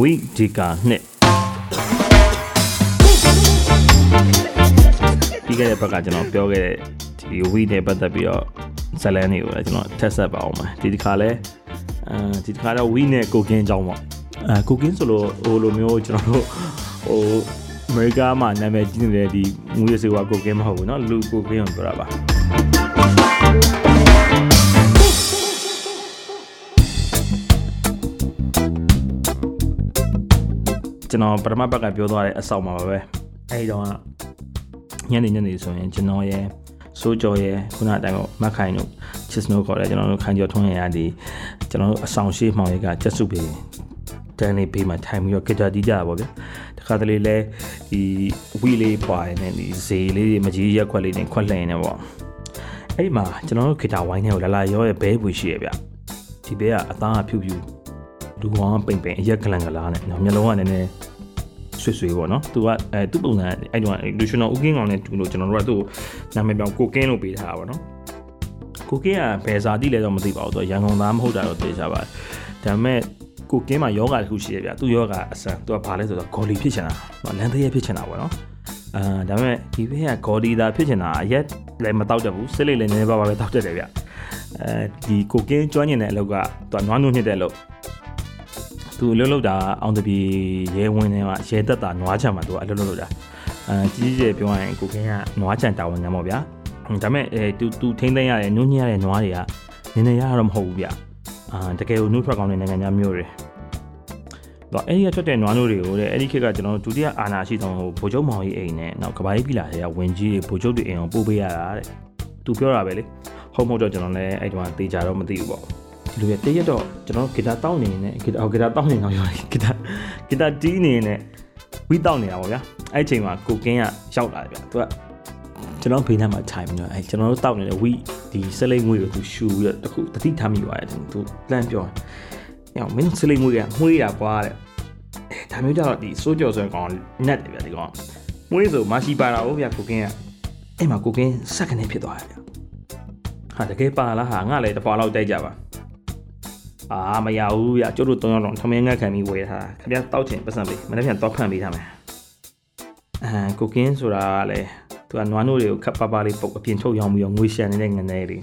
ဝိဒီကာနှစ်ပြီးခဲ့တဲ့ဘက်ကကျွန်တော်ပြောခဲ့တဲ့ဒီဝိနဲ့ပတ်သက်ပြီးတော့ဇလန်တွေကိုလည်းကျွန်တော်ထက်ဆက်ပါအောင်ပါဒီတစ်ခါလဲအဲဒီတစ်ခါတော့ဝိနဲ့ကိုကင်းကြောင်းပေါ့အဲကိုကင်းဆိုလို့ဟိုလိုမျိုးကျွန်တော်တို့ဟိုအမေရိကမှာနာမည်ကြီးနေတဲ့ဒီငွေစေဝါကိုကင်းမဟုတ်ဘူးเนาะလူကိုကင်းကိုပြောတာပါ ကျွန်တော်ပထမဘက်ကပြောသွားတဲ့အဆောက်မှာပါပဲအဲဒီတော့ညနေညနေဆိုရင်ကျွန်တော်ရဲ့စိုးကြော်ရဲ့ခုနအတိုင်းပေါ့မက်ခိုင်တို့ချစ်စနိုးခေါ်တယ်ကျွန်တော်တို့ခိုင်ကျော်ထွန်းရရဒီကျွန်တော်တို့အဆောင်ရှိမှောင်ရကကျက်စုပေတန်းလေးပေးမှထိုင်ပြီးတော့ကြကြတီးကြတာပေါ့ဗျာတခါတလေလဲဒီဝီလေးပွားနေဒီဈေးလေးမကြီးရက်ခွက်လေးနဲ့ခွက်လှန်နေပေါ့အဲ့ဒီမှာကျွန်တော်တို့ဂီတာဝိုင်းထဲကိုလာလာရောရဲ့ဘဲပွေရှိရဗျဒီဘဲကအသားအဖြူဖြူ လူကောင်ပိန်ပိန်အရက်ကလန်ကလားနဲ့မျက်လုံးကနည်းနည်းဆွေဆွေပေါ့နော်သူကအဲသူ့ပုံစံအဲ့တုန်းကလူရှင်တော်ဦးကင်းကောင်နဲ့တူလို့ကျွန်တော်တို့ကသူ့နာမည်ပြောင်းကိုကင်းလို့ပေးထားတာပေါ့နော်ကိုကင်းကဘယ်စာတိလဲတော့မသိပါဘူးသူရန်ကုန်သားမဟုတ်တာတော့သိကြပါတယ်ဒါပေမဲ့ကိုကင်းမှာယောဂတစ်ခုရှိရဗျသူယောဂအစံသူကဘာလဲဆိုတော့ဂေါ်လီဖြစ်ချင်တာလမ်းသေးရဖြစ်ချင်တာပေါ့နော်အာဒါပေမဲ့ဒီဘေးကဂေါ်လီသာဖြစ်ချင်တာအရက်လည်းမတောက်တတ်ဘူးစစ်လေးလည်းနည်းနည်းပါးပါးပဲတောက်တတ်တယ်ဗျအဲဒီကိုကင်းကျွမ်းကျင်တဲ့အလုပ်ကသူကနွားနုညစ်တဲ့အလုပ် သူလှုပ်လှုပ်တာအောင်တပြီရဲဝင်းထဲမှာရဲတက်တာနွားချံမှာသူကအလှုပ်လှုပ်တာအဲကြီးကြီးပြောရရင်ကိုကင်းကနွားချံတာဝန်ခံပေါ့ဗျာဒါပေမဲ့အဲသူသူထိမ့်သိမ်းရတဲ့နုညစ်ရတဲ့နွားတွေကနည်းနည်းရတော့မဟုတ်ဘူးဗျအာတကယ်ကိုနှုတ်ထွက်ကောင်းတဲ့နိုင်ငံသားမျိုးတွေတော့အဲ့ဒီကထွက်တဲ့နွားနိုးတွေကိုတဲ့အဲ့ဒီခေတ်ကကျွန်တော်ဒုတိယအာနာရှိတောင်ဟိုဗိုလ်ချုပ်မောင်ကြီးအိမ်နဲ့နောက်ကဘာကြီးပြီလာတဲ့ဝင်ကြီးတွေဗိုလ်ချုပ်တွေအိမ်အောင်ပို့ပေးရတာတဲ့သူပြောတာပဲလေဟုတ်မဟုတ်တော့ကျွန်တော်လည်းအဲ့ဒီမှာတေချာတော့မသိဘူးပေါ့ဒီ လိုရတရက်တော့ကျွန်တော်ဂီတာတောင်းနေနေဂီတာဂီတာတောင်းနေတော့ရောဂီတာဂီတာတီးနေနေဝီတောင်းနေတာပေါ့ဗျာအဲ့အချိန်မှာကိုကင်းကရောက်လာတယ်ဗျသူကကျွန်တော်ဖိနေမှာခြိုင်ပြီးတော့အဲကျွန်တော်တို့တောက်နေတဲ့ဝီဒီစလိတ်ငွေကိုသူရှူပြီးတော့တခုတတိထားမိပါတယ်သူလန့်ပြောတယ်။ညမင်းစလိတ်ငွေကမှွေးတာကွာတဲ့။ဒါမျိုးကြတော့ဒီစိုးကြော်ဆိုရင်ကောင်နက်တယ်ဗျဒီကောင်။မှွေးဆိုမရှိပါတာဟုတ်ဗျကိုကင်းကအဲ့မှာကိုကင်းစက်ကနေဖြစ်သွားတယ်ဗျ။ဟာတကယ်ပါလားဟာငါလည်းတစ်ပွားလောက်တိုက်ကြပါ။ အာမရဘူးဗျကျုပ်တို့၃ယောက်လုံးထမင်းငတ်ခံပြီးဝယ်ထားတာ။ခင်ဗျာတောက်ချင်ပတ်စံပေးမနေ့ပြန်တော့ဖန်ပေးထားမယ်။အဲကိုကင်းဆိုတာကလည်းသူကနွားနို့တွေကိုခပ်ပါပါလေးပုတ်အပြင်ထုတ်ရောင်းပြီးတော့ငွေရှန်နေတဲ့ငနေလေး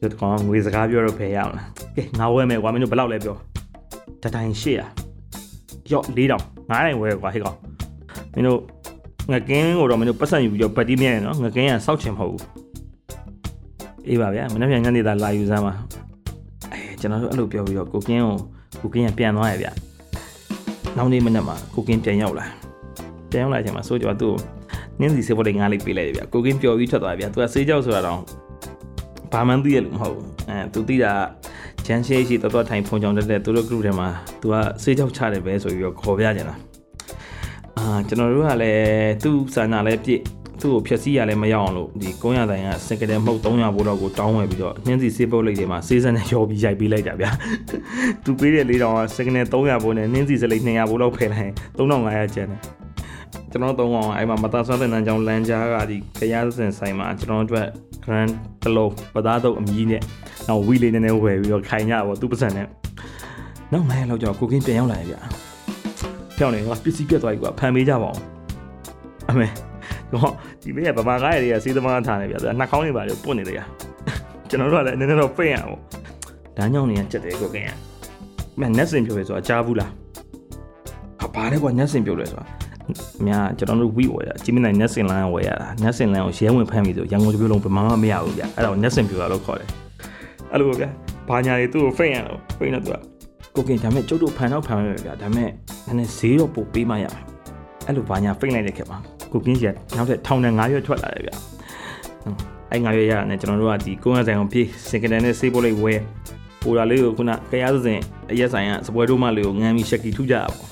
ဒီကောင်ငွေစကားပြောတော့ဖယ်ရအောင်လားကဲငါဝဲမယ်ကွာမင်းတို့ဘယ်လောက်လဲပြောတတိုင်း800ရော့4000 9000ဝဲကွာဟဲ့ကောင်မင်းတို့ငကင်းကိုတော့မင်းတို့ပတ်စံယူပြီးတော့ပတ်တီးမြဲနေနော်ငကင်းကစောက်ချင်မဟုတ်ဘူးအေးပါဗျာမနေ့ပြန်ညနေသားလာယူစမ်းပါအဲ ကျွန်တော်တို့အဲ့လိုပြောပြီးတော့ကိုကင်းကိုကိုကင်းကပြန်သွားရဗျနောက်နေ့မနေ့မှာကိုကင်းပြန်ရောက်လာပြန်ရောက်လာချိန်မှာဆိုကြတော့သူ့နင်းစီစေဖို့လေးငားလေးပေးလိုက်တယ်ဗျကိုကင်းပျော်ပြီးထွက်သွားဗျသူကစေးကြောက်ဆိုတာတော့ဘာမှန်းသိရလို့မဟုတ်ဘူးအဲသူသိတာချမ်းရှိရှိတော်တော်ထိုင်ဖုန်ကြောင်တက်တဲ့သူတို့ group ထဲမှာသူကစေးကြောက်ချတယ်ပဲဆိုပြီးတော့ခေါ်ပြကြတာအာကျွန်တော်တို့ကလည်းသူ့စာနာလည်းပြည့် သူ့ကိုဖြည့်ဆည်းရလည်းမရအောင်လို့ဒီကုန်းရတိုင်းကစကတဲ့မဟုတ်300ဘိုးတော့ကိုတောင်းဝယ်ပြီးတော့နှင်းစီစေးပုတ်လိုက်တွေမှာစေးစက်နဲ့ရောပြီးရိုက်ပေးလိုက်ကြဗျာသူပေးတဲ့လေးတောင်ကစကတဲ့300ဘိုးနဲ့နှင်းစီစလိတ်200ဘိုးလောက်ဖယ်လိုက်3500ကျန်တယ်ကျွန်တော်သုံးအောင်အဲ့မှာမသားဆွမ်းတဲ့နန်းကြောင်လမ်းကြားကဒီခရစင်ဆိုင်မှာကျွန်တော်တို့ grand တလုံးပသားတော့အမီးနဲ့နောက်ဝီလေးနည်းနည်းဝယ်ပြီးတော့ခိုင်ကြပါသူ့ပစံနဲ့နောက်9ရက်လောက်ကြောကိုကင်းပြန်ရောက်လာရဗျပြောင်းနေကပစ္စည်းပြတ်သွားပြီကွာဖန်ပေးကြပါအောင်အမေ တော့ဒီမေးကဗမာကားရည်ကစေးသမားထားနေဗျာနှာခေါင်းတွေပါလို့ပွတ်နေတယ်ရကျွန်တော်တို့ကလည်းနည်းနည်းတော့ပိတ်ရအောင်လမ်းကြောင်းတွေကကြက်တယ်ကိုကင်းရမနက်စင်ပြောပဲဆိုတာကြားဘူးလားဘာလဲကွာနက်စင်ပြောလဲဆိုတာများကျွန်တော်တို့ဝီဝယ်တာကြီးမနိုင် net စင်လန်းဝယ်ရတာ net စင်လန်းကိုရဲဝင်ဖမ်းပြီးဆိုရန်ကုန်တစ်ပြုလုံးဘယ်မှမရဘူးဗျအဲ့ဒါကို net စင်ပြူတာလို့ခေါ်တယ်အဲ့လိုဗျဘာညာတွေသူ့ကိုဖိတ်ရတော့ဖိတ်နေတော့ကိုကင်ဒါမဲ့ကျုပ်တို့ဖန်တော့ဖန်မယ်ဗျဒါမဲ့နည်းနည်းဈေးတော့ပို့ပေးမှရမယ်အဲ့လိုဘာညာဖိတ်လိုက်တဲ့ခေတ်မှာ ကိုကင်းကြီးနောက်ထပ်ထောင်နဲ့9ရွက်ထွက်လာတယ်ဗျအဲ့9ရွက်ရတဲ့ကျွန်တော်တို့ကဒီကိုရဆိုင်အောင်ပြေးစင်ကတန်နဲ့ဆေးပိုးလေးဝဲပိုလာလေးကိုခုနကရားစင်အရက်ဆိုင်ကစပွဲတို့မလေးကိုငန်းပြီးရှက်ကီထူးကြတာပေါ့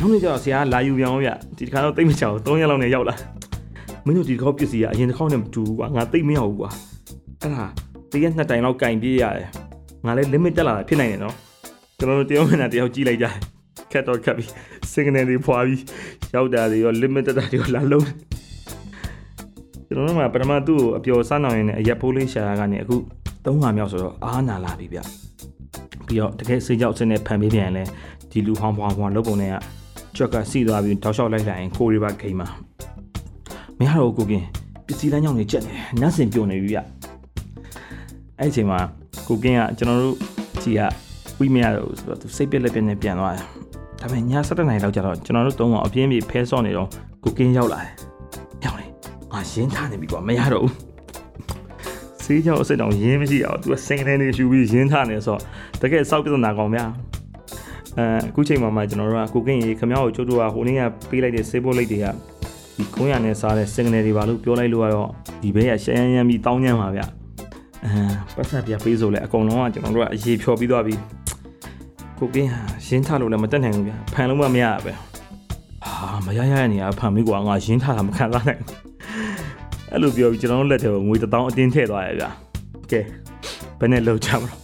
နောက်နေ့ကျတော့ဆရာလာယူပြန်အောင်ဗျဒီတစ်ခါတော့တိတ်မချအောင်3ရက်လောက်နဲ့ရောက်လာမင်းတို့ဒီတစ်ခေါက်ပစ္စည်းကအရင်တစ်ခေါက်နဲ့မတူဘူးကွာငါတိတ်မရဘူးကွာအဲ့ဒါတရက်နှစ်တိုင်လောက်ကင်ပြေးရတယ်ငါလည်း limit တက်လာတာဖြစ်နိုင်တယ်နော်ကျွန်တော်တို့တယောက်နဲ့တယောက်ကြည့်လိုက်ကြ ခက်တော့ခက်ပြီး signal တွေဖွာပြီးရောက်တာတွေရော limit တက်တာတွေရောလာလုံးကျွန်တော်တို့ကပထမသူ့ကိုအပျော်စမ်းအောင်ရင်အရက်ဖိုးလေးရှာရကနေအခု3ခါမြောက်ဆိုတော့အားနာလာပြီဗျပြီးတော့တကယ်စေးကြောက်စင်းနဲ့ဖန်ပေးပြန်ရင်လည်းဒီလူဟောင်းဘွားဘွားလုပ်ပုံနဲ့ကကြွက်ကစီသွားပြီးတောက်လျှောက်လိုက်လိုက်ရင်ကိုရီပါဂိမ်းမှာမရတော့ကိုကင်းပစ္စည်းလမ်းကြောင်းတွေကြက်နေနတ်စင်ပြုံနေပြီဗျအဲ့အချိန်မှာကိုကင်းကကျွန်တော်တို့ကြီးကဝီမရတော့ဆိုတော့သူစိတ်ပြက်လက်ပြက်နဲ့ပြန်သွားတယ် ဒါပေမဲ့ည7နာရီလောက်ကျတော့ကျွန်တော်တို့သုံးကအပြင်းပြေဖဲဆော့နေတော့ကိုကင်းရောက်လာတယ်ရောက်လေငါရင်းထားနေပြီကွာမရတော့ဘူးစေးကြောင်အစ်စ်တောင်ရင်းမရှိအောင်သူကစင်ကနေနေရှူပြီးရင်းထားနေဆိုတော့တကယ်စောက်ပြဿနာကောင်ဗျာအဲအခုချိန်မှာမှကျွန်တော်တို့ကကိုကင်းရေခမောက်ကိုကျုပ်တို့ကဟိုနေ့ကပေးလိုက်တဲ့ဆေးပိုးလိတ်တွေကဒီခုံးရနဲ့စားတဲ့စင်ကနေတွေပါလို့ပြောလိုက်လို့ကတော့ဒီဘဲကရှမ်းရမ်းပြီးတောင်းညမ်းပါဗျအဲပတ်သက်ပြပေးဆိုလဲအကုန်လုံးကကျွန်တော်တို့ကအရေးဖြော်ပြီးသွားပြီ ကိုကင်းဟာရင်းထားလို့လည်းမတက်နိုင်ဘူးဗျဖန်လို့မှမရပဲဟာမရရရနေရဖန်မိကွာငါရင်းထားတာမခံစားနိုင်အဲ့လိုပြောပြီးကျွန်တော်တို့လက်ထဲကိုငွေတစ်တောင်းအတင်းထည့်သွားရဗျကဲဘယ်နဲ့လောက်ချမလို့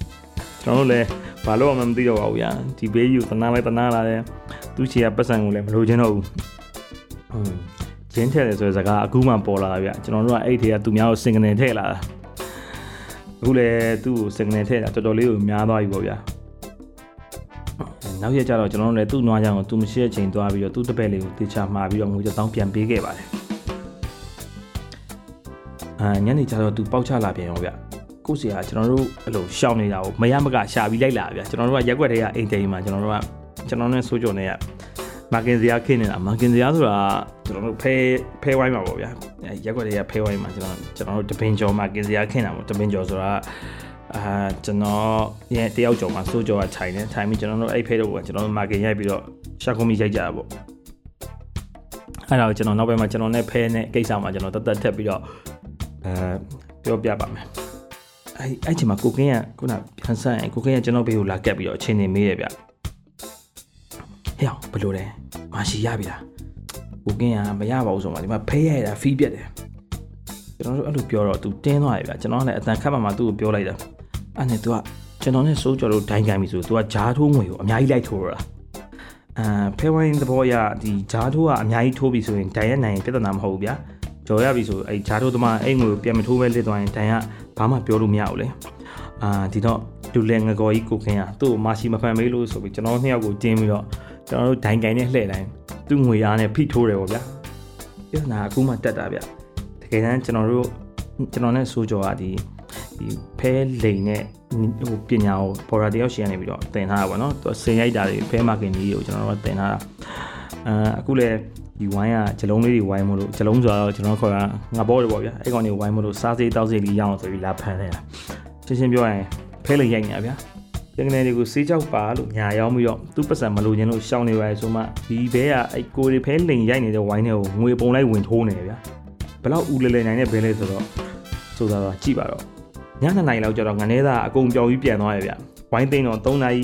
ကျွန်တော်တို့လည်းဘာလို့မှမသိတော့ပါဘူးဗျာဒီဘေးယူတနာလိုက်တနာလာတယ်သူချီကပတ်စံကိုလည်းမလိုချင်တော့ဘူးဟွန်းဂျင်းထည့်တယ်ဆိုတဲ့စကားအခုမှပေါ်လာတာဗျကျွန်တော်တို့ကအဲ့ဒီကသူများကိုစင်ကနေထည့်လာတာအခုလည်းသူ့ကိုစင်ကနေထည့်တာတော်တော်လေးကိုများသွားပြီပေါ့ဗျာ နောက်ရက်ကျတော့ကျွန်တော်တို့လည်းသူ့နွားချောင်းကိုသူမရှိတဲ့ချိန်သွားပြီးတော့သူ့တပည့်လေးကိုတေချာမှာပြီးတော့ငွေတောင်းပြန်ပေးခဲ့ပါတယ်အာညနေကျတော့သူပေါက်ချလာပြန်ရောဗျကိုစီကကျွန်တော်တို့အဲ့လိုရှောင်းနေတာကိုမရမကရှာပြီးလိုက်လာဗျကျွန်တော်တို့ကရက်ွက်တွေကအိမ်တိန်မှာကျွန်တော်တို့ကကျွန်တော်နဲ့ဆိုးကြုံနေရမာကင်ဇီယာခင်းနေတာမာကင်ဇီယာဆိုတာကျွန်တော်တို့ဖဲဖဲဝိုင်းမှာပေါ့ဗျာရက်ွက်တွေကဖဲဝိုင်းမှာကျွန်တော်ကျွန်တော်တို့တပင်ကျော်မာကင်ဇီယာခင်းတာပေါ့တပင်ကျော်ဆိုတာ အာကျွန်တော်ရဲ့တယောက်ကျော်မှာစိုးကျော်ကခြိုင်နေခြိုင်ပြီးကျွန်တော်တို့အဲ့ဖဲတော့ကကျွန်တော်တို့မာကင်ရိုက်ပြီးတော့ရှာကွန်မီရိုက်ကြတာပေါ့အဲ့ဒါကိုကျွန်တော်နောက်ပိုင်းမှာကျွန်တော်နဲ့ဖဲနဲ့ကိစ္စမှာကျွန်တော်တတ်တတ်ထက်ပြီးတော့အဲပြောပြပါမယ်အဲ့အဲ့ချိန်မှာကိုကင်းကခုနပြန်ဆက်ရင်ကိုကင်းကကျွန်တော်ဘေးကိုလာကက်ပြီးတော့အချိန်နေမေးရဗျဟဲ့ဘယ်လိုလဲမရှိရပြီလားကိုကင်းကမရပါဘူးဆိုမှဒီမှာဖေးရတာဖီးပြက်တယ်ကျွန်တော်တို့အဲ့လိုပြောတော့ तू တင်းသွားရဗျကျွန်တော်ကလည်းအတန်ခတ်မှမှသူ့ကိုပြောလိုက်တာ အဲ့နဲ့ तू ကကျွန်တော်နဲ့စိုးကြော်လို့ဒိုင်းကိုင်းပြီဆို तू ကဂျားထိုးငွေကိုအများကြီးလိုက်ထိုးရတာအာဖဲဝိုင်းသဘောရဒီဂျားထိုးကအများကြီးထိုးပြီဆိုရင်ဒိုင်ရနိုင်ပြဿနာမဟုတ်ဘူးဗျာကြော်ရပြီဆိုအဲ့ဂျားထိုးသမားအဲ့ငွေကိုပြန်မထိုးပဲလစ်သွားရင်ဒိုင်ကဘာမှပြောလို့မရဘူးလေအာဒီတော့လူလဲငကော်ကြီးကိုခင်ရသူ့ကိုမရှိမဖန်မေးလို့ဆိုပြီးကျွန်တော်နှစ်ယောက်ကိုတင်းပြီးတော့ကျွန်တော်တို့ဒိုင်ကိုင်နဲ့လှည့်တိုင်းသူ့ငွေအားနဲ့ဖိထိုးတယ်ပေါ့ဗျာပြဿနာအခုမှတက်တာဗျတကယ်တမ်းကျွန်တော်တို့ကျွန်တော်နဲ့ဆိုကြော်ကဒီ ဒီဖဲလိန်နဲ့ဟိုပညာကိုပေါ်ရာတယောက်ရှင်းနေပြီးတော့တင်ထားတာပေါ့နော်သူစင်ရိုက်တာတွေဖဲမာကင်ကြီးကိုကျွန်တော်တို့ကတင်ထားတာအာအခုလည်းဒီဝိုင်းကဂျလုံးလေးတွေဝိုင်းမလို့ဂျလုံးဆိုတော့ကျွန်တော်ခေါ်တာငါဘောတွေပေါ့ဗျာအဲ့ကောင်တွေဝိုင်းမလို့စားစေးတောက်စေးလေးရအောင်ဆိုပြီးလာဖမ်းနေတာရှင်းရှင်းပြောရင်ဖဲလိန်ရိုက်နေတာဗျာတကယ်တွေကိုစေးကြောက်ပါလို့ညာရောက်ပြီးတော့သူ့ပတ်စံမလို့ခြင်းလို့ရှောင်းနေပါလေဆိုမှဒီဘဲကအဲ့ကိုရီဖဲလိန်ရိုက်နေတဲ့ဝိုင်းတွေကိုငွေပုံလိုက်ဝင်ထိုးနေတယ်ဗျာဘလောက်ဦးလဲလဲနိုင်တဲ့ဘဲလဲဆိုတော့ဆိုတာတော့ကြည့်ပါတော့ ညနေနိုင်လောက်ကျတော့ငနေသားအကုန်ပြောင်းပြီးပြန်သွားရဗျဝိုင်းသိန်းတော့3နာရီ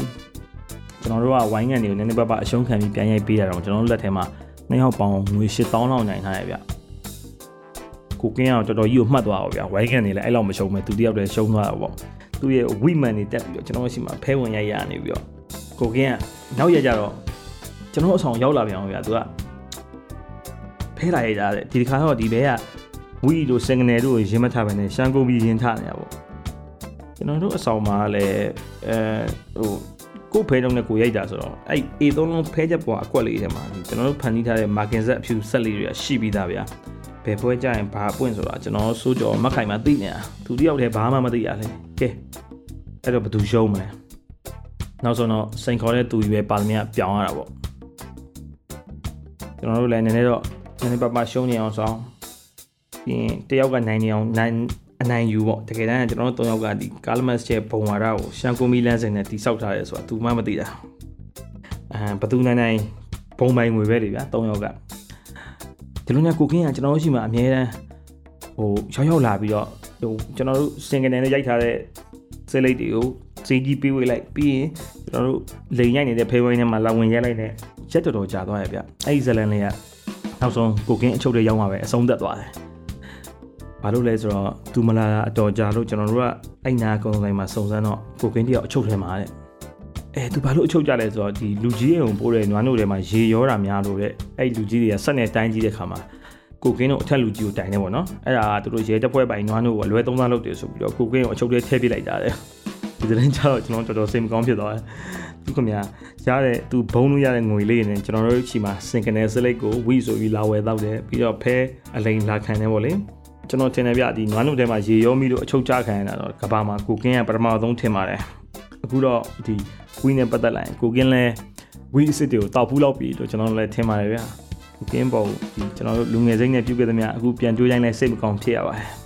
ကျွန်တော်တို့ကဝိုင်းကန်တွေကိုနည်းနည်းပါးပါအရှုံးခံပြီးပြန်ရိုက်ပေးရတော့ကျွန်တော်တို့လက်ထဲမှာနှစ်ယောက်ပေါင်းငွေ8000လောက်နိုင်ထားရဗျကိုကင်းအောင်တော်တော်ကြီးကိုမှတ်သွားပါဗျဝိုင်းကန်တွေလည်းအဲ့လောက်မရှုံးမဲ့သူတယောက်တည်းရှုံးသွားတာပေါ့သူရဲ့ဝိမန်တွေတက်ပြီးတော့ကျွန်တော်ရှိမှဖဲဝင်ရိုက်ရနေပြီးတော့ကိုကင်းကနောက်ရကြတော့ကျွန်တော်အဆောင်ရောက်လာပြန်အောင်ဗျသူကဖဲလာရကြတယ်ဒီတစ်ခါတော့ဒီဘဲကဝီတို့စင်ကနေတို့ကိုရင်မထားပဲနဲ့ရှမ်းကုန်ပြီးရင်ထားနေတာပေါ့ ကျွန်တော်တို့အဆောင်မှာလည်းအဲဟိုကိုဖဲတုံးနဲ့ကိုရိုက်တာဆိုတော့အဲ့ A3 လုံးဖဲချက်ပေါ်အကွက်လေးထဲမှာကျွန်တော်တို့ဖန်တီးထားတဲ့ margin set အဖြူဆက်လေးတွေကရှိပြီးသားဗျာဘယ်ပွဲကြရင်ဘာပွင့်ဆိုတာကျွန်တော်စိုးကြော်မက်ခိုင်မှာသိနေတာသူတယောက်တည်းဘာမှမသိရလဲကဲအဲ့တော့ဘယ်သူရှုံးမလဲနောက်ဆုံးတော့စိန်ခေါ်တဲ့သူကြီးပဲပါသမျှပြောင်းရတာပေါ့ကျွန်တော်တို့လည်းနည်းနည်းတော့နည်းနည်းပါးပါရှုံးနေအောင်ဆောင်ပြီးရင်တယောက်ကနိုင်နေအောင်နိုင် အနိုင်ယူပေါ့တကယ်တမ်းကျွန်တော်တို့၃ယောက်ကဒီကာလမတ်ရဲ့ဘုံဝါဒကိုရှန်ကိုမီလန်းစင်နဲ့တိဆောက်ထားရဲဆိုတာ तू မှမသိတာအဲဘသူနိုင်နိုင်ဘုံပိုင်ငွေပဲလေဗျာ၃ယောက်ကဒီလိုနဲ့ကိုကင်းကကျွန်တော်တို့ရှိမှအများတန်းဟိုရောက်ရောက်လာပြီးတော့ဟိုကျွန်တော်တို့စင်ကနေနဲ့ရိုက်ထားတဲ့စိလိတ်တွေကိုစီကြီးပေးဝေးလိုက်ပြီးရင်ကျွန်တော်တို့လိန်ရိုက်နေတဲ့ဖေးဝိုင်းထဲမှာလာဝင်ရိုက်လိုက်တဲ့ရက်တော်တော်ကြာသွားရဲ့ဗျအဲ့ဒီဇလန်လေးကနောက်ဆုံးကိုကင်းအချုပ်တွေရောက်မှာပဲအဆုံးသက်သွားတယ် ဘာလို့လဲဆိုတော့သူမလာအတော်ကြာလို့ကျွန်တော်တို့ကအဲ့နာကုန်းဆိုင်မှာစုံစမ်းတော့ကိုကင်းတယောက်အချုပ်ထဲမှာတဲ့အဲသူဘာလို့အချုပ်ကြလဲဆိုတော့ဒီလူကြီးရုံပိုးတဲ့နွားနို့ထဲမှာရေရောတာများလို့တဲ့အဲ့လူကြီးတွေကဆက်နဲ့တိုင်းကြီးတဲ့ခါမှာကိုကင်းတို့အထက်လူကြီးကိုတိုင်နေပေါ့နော်အဲ့ဒါကသူတို့ရဲတပ်ဖွဲ့ပိုင်နွားနို့ကိုအလွဲသုံးစားလုပ်တယ်ဆိုပြီးတော့ကိုကင်းကိုအချုပ်ထဲထည့်ပစ်လိုက်တာတဲ့ဒီသတင်းကြောင့်ကျွန်တော်တော်တော်စိတ်မကောင်းဖြစ်သွားတယ်သူခင်ဗျာရတဲ့သူဘုံလို့ရတဲ့ငွေလေးနဲ့ကျွန်တော်တို့ချီမှာစင်ကနေစလိတ်ကိုဝီဆိုပြီးလာဝယ်တော့တယ်ပြီးတော့ဖဲအလိန်လာခံတယ်ဗောလေ ကျွန်တော်ထင်တယ်ဗျဒီနွားနုထဲမှာရေရောမိလို့အချုပ်ချခံရတာတော့ကဘာမှာကိုကင်းကပထမဆုံးထင်ပါတယ်အခုတော့ဒီဝီနဲ့ပတ်သက်လိုက်ကိုကင်းလဲဝီအစ်စ်တွေကိုတောက်ဖူးလောက်ပြီလို့ကျွန်တော်လည်းထင်ပါတယ်ဗျကိုကင်းပေါ်ဒီကျွန်တော်တို့လူငယ်စိမ့်နဲ့ပြုတ်ခဲ့သမျှအခုပြန်ကြိုးတိုင်းလဲစိတ်မကောင်းဖြစ်ရပါတယ်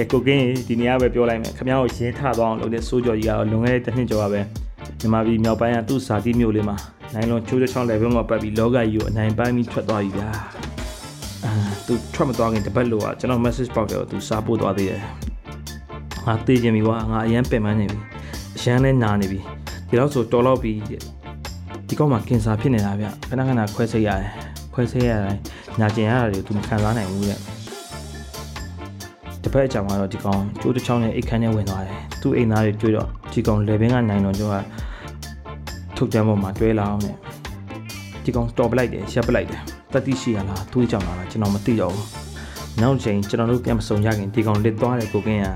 ကဲကိုကင်းဒီနေရာပဲပြောလိုက်မယ်ခင်ဗျားတို့ရဲထသွားအောင်လုပ်တဲ့စိုးကြော်ကြီးကတော့လွန်ခဲ့တဲ့တစ်နှစ်ကျော်ကပဲမြန်မာပြည်မြောက်ပိုင်းကသူ့ဇာတိမြို့လေးမှာနိုင်လွန်ချိုးချောင်း level မှာပတ်ပြီးလောကကြီးကိုအနိုင်ပိုင်းပြီးထွက်သွားပြီဗျာအာသူထွက်မသွားခင်တပတ်လို့ကကျွန်တော် message ပေါက်တယ်ကိုသူစားပို့သွားသေးတယ်ငါသိချင်ပြီကွာငါအရန်ပင်ပန်းနေပြီအရန်လဲနာနေပြီဒီတော့ဆိုတော်တော့ပြီဒီကောက်မှာကင်ဆာဖြစ်နေတာဗျခဏခဏခွဲစိတ်ရတယ်ခွဲစိတ်ရတိုင်းညာကျင်ရတာတွေသူမခံစားနိုင်ဘူးတဲ့ တစ်ဖက်အကြောင်ကတော့ဒီကောင်ကျိုးတစ်ချောင်းနဲ့အိတ်ခမ်းနဲ့ဝင်သွားတယ်သူ့အိမ်သားတွေတွေ့တော့ဒီကောင်လေဘင်းကနိုင်တော့ကျော်ကထုတ်ကြမ်းပေါ်မှာတွဲလာအောင်နဲ့ဒီကောင်တော်ပလိုက်တယ်ရပ်ပလိုက်တယ်တတိရှိရလားသူ့ကြောင့်လားကျွန်တော်မသိတော့ဘူးနောက်ချိန်ကျွန်တော်တို့ပြန်မစုံရခင်ဒီကောင်လစ်သွားတယ်ကိုကင်းရ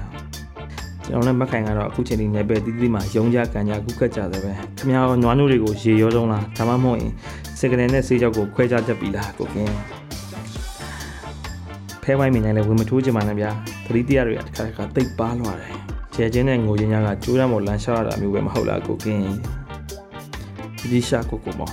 ကျွန်တော်လည်းမခိုင်ကတော့အခုချိန်ဒီနယ်ပယ်တီးတီးမှာယုံကြကန်ကြကုကတ်ကြတယ်ပဲခင်ဗျားနွားနိုးတွေကိုရေရောဆုံးလားဒါမှမဟုတ်ရင်စကနယ်နဲ့ဆေးကြောက်ကိုခွဲခြားတတ်ပြီလားကိုကင်း ဖဲဝိုင်းမိနိုင်လဲဝင်မထိုးချင်ပါနဲ့ဗျာသတိတရားတွေကတစ်ခါတစ်ခါတိတ်ပါလွားတယ်ကျဲချင်းနဲ့ငိုချင်းများကကျိုးရမော်လန်ရှာရတာမျိုးပဲမဟုတ်လားကိုကင်းဒီရှာကိုကိုမော